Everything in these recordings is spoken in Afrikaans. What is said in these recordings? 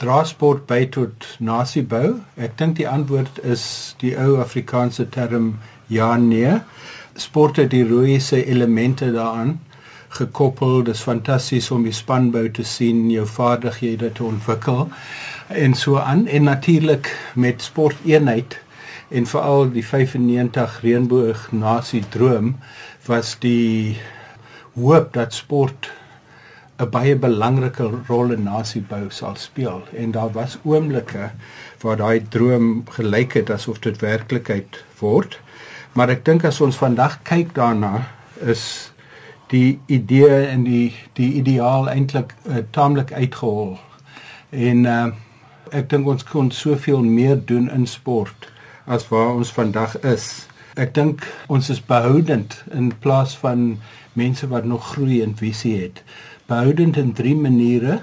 drasport by tot nasiebou? Ek dink die antwoord is die ou Afrikaanse term ja nee. Sport het die rooiese elemente daaraan gekoppel. Dis fantasties om die spanbou te sien, jou vaardighede te ontwikkel en so aan en natuurlik met sporteenheid en veral die 95 reënboog nasie droom was die hoop dat sport 'n baie belangrike rol in nasiebou sal speel en daar was oomblikke waar daai droom gelyk het asof dit werklikheid word maar ek dink as ons vandag kyk daarna is die idee en die die ideaal eintlik uh, taamlik uitgehol en uh, ek dink ons kon soveel meer doen in sport as waar ons vandag is. Ek dink ons is behoudend in plaas van mense wat nog groei en visie het. Behoudend in drie maniere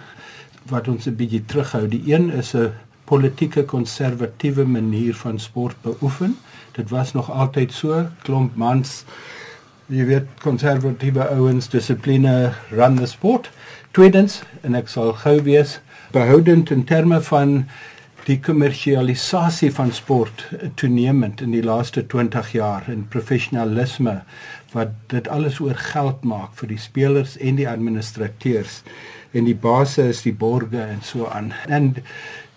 wat ons 'n bietjie terughou. Die een is 'n politieke konservatiewe manier van sport beoefen. Dit was nog altyd so klomp mans jy weet konservatiewe ouens dissipline run the sport. Tweedens en ek sal gou wees behoudend in terme van die kommersialisasie van sport toenemend in die laaste 20 jaar en professionalisme wat dit alles oor geld maak vir die spelers en die administrateurs en die basis is die borge en so aan. En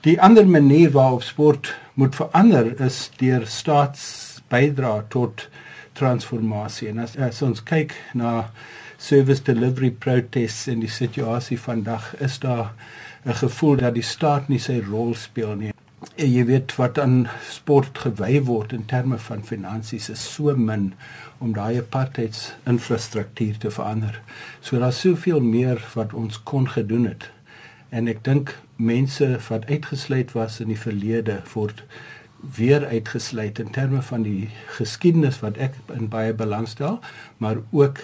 die ander manier waarop sport moet verander is deur staatsbydra tot transformasie. En as, as ons kyk na service delivery protests in die situasie vandag is daar 'n gevoel dat die staat nie sy rol speel nie. En jy weet wat aan sport gewy word in terme van finansies is so min om daai apartheids infrastruktuur te verander. So daar's soveel meer wat ons kon gedoen het. En ek dink mense wat uitgesluit was in die verlede word weer uitgesluit in terme van die geskiedenis wat ek in baie belangstel, maar ook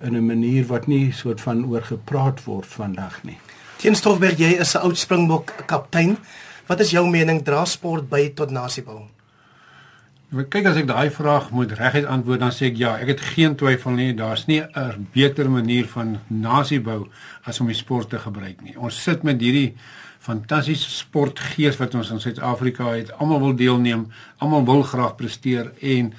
in 'n manier wat nie soort van oor gepraat word vandag nie. Teenstofberg, jy is 'n oud Springbok kaptein. Wat is jou mening dra sport by tot nasiebou? Kyk as ek daai vraag moet reguit antwoord dan sê ek ja, ek het geen twyfel nie, daar's nie 'n beter manier van nasiebou as om die sport te gebruik nie. Ons sit met hierdie fantastiese sportgees wat ons in Suid-Afrika het. Almal wil deelneem, almal wil graag presteer en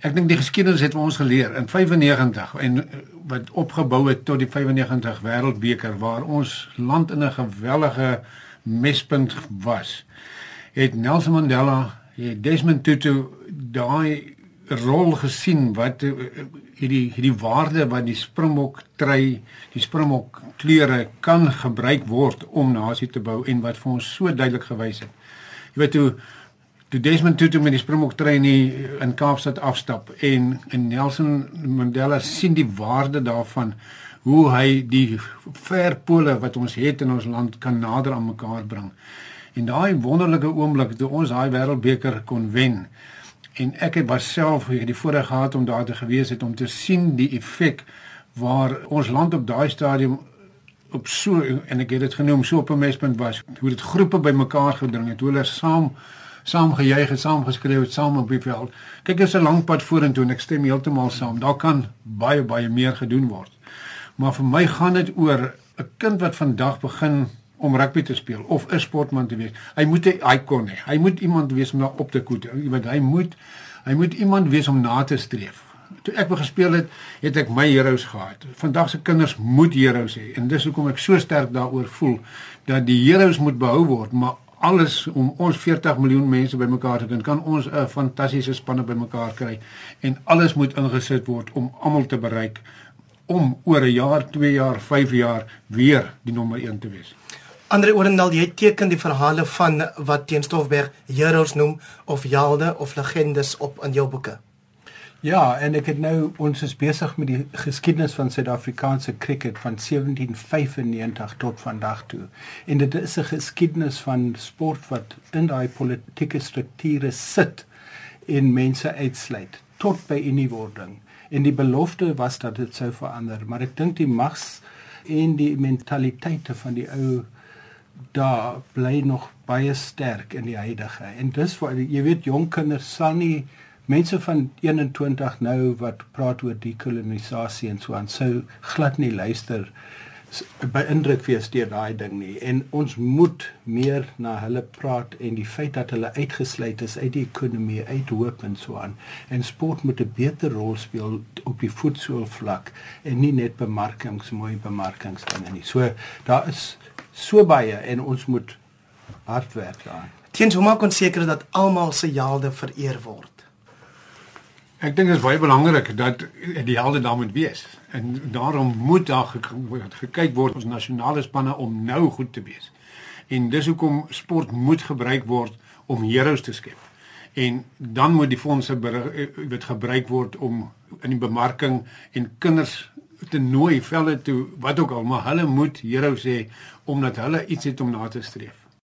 ek dink die geskiedenis het ons geleer in 95 en eh, wat opgebou het tot die 95 wêreldbeker waar ons land in 'n gewellige mespunt was het Nelson Mandela Desmond Tutu daai rol gesien wat eh, hierdie hierdie waarde wat die Springbok trui die Springbok kleure kan gebruik word om nasie te bou en wat vir ons so duidelik gewys het jy weet hoe toe Desmond Tutu met die Springbok trein in Kaapstad afstap en en Nelson Mandela sien die waarde daarvan hoe hy die verpole wat ons het in ons land kan nader aan mekaar bring. En daai wonderlike oomblik toe ons daai wêreldbeker kon wen en ek het myself die voorreg gehad om daar te gewees het om te sien die effek waar ons land op daai stadium op so en ek het dit genoem so op 'n mespunt was hoe dit groepe bymekaar gedring het hoe hulle saam saam gejuig en saam geskreeu het saam op die veld. Kyk, dit is 'n lang pad vorentoe en ek stem heeltemal saam. Daar kan baie baie meer gedoen word. Maar vir my gaan dit oor 'n kind wat vandag begin om rugby te speel of 'n sportman te wees. Hy moet 'n ikon hê. Hy moet iemand wees om na op te koet. Jy weet, hy moet hy moet iemand wees om na te streef. Toe ek begin speel het, het ek my heroes gehad. Vandag se kinders moet heroes hê en dis hoekom ek so sterk daaroor voel dat die heroes moet behou word, maar alles om ons 40 miljoen mense bymekaar te kan kan ons 'n fantastiese spanne bymekaar kry en alles moet ingesit word om almal te bereik om oor 'n jaar, 2 jaar, 5 jaar weer die nommer 1 te wees. Andre Orendal, jy teken die verhale van wat Teenstofberg heroes noem of helde of legendes op in jou boeke. Ja, en ek het nou ons is besig met die geskiedenis van Suid-Afrikaanse cricket van 1795 tot vandag toe. En dit is 'n geskiedenis van sport wat in daai politieke strukture sit en mense uitsluit tot by uniewording. En die belofte was dat dit sou verander, maar ek dink die mags en die mentaliteite van die ou daar bly nog baie sterk in die huidige. En dis vir jy weet jong kinders sal nie mense van 21 nou wat praat oor dekolonisasie en so aan sou glad nie luister beïndruk wees deur daai ding nie. En ons moet meer na hulle praat en die feit dat hulle uitgesluit is uit die ekonomie uit hoop en so aan. En sport moet 'n beter rol speel op die voetsool vlak en nie net bemarkings mooi bemarkingsdinge nie. So daar is so baie en ons moet hard werk daaraan teens hoe maak ons seker dat almal se helde vereer word Ek dink dit is baie belangrik dat die helde daar moet wees. En daarom moet daar gekyk word ons nasionale spanne om nou goed te wees. En dis hoekom sport moet gebruik word om heroes te skep. En dan moet die fondse word gebruik word om in die bemarking en kinders te nooi velle toe wat ook al maar hulle moet heroes hê omdat hulle iets het om na te streef.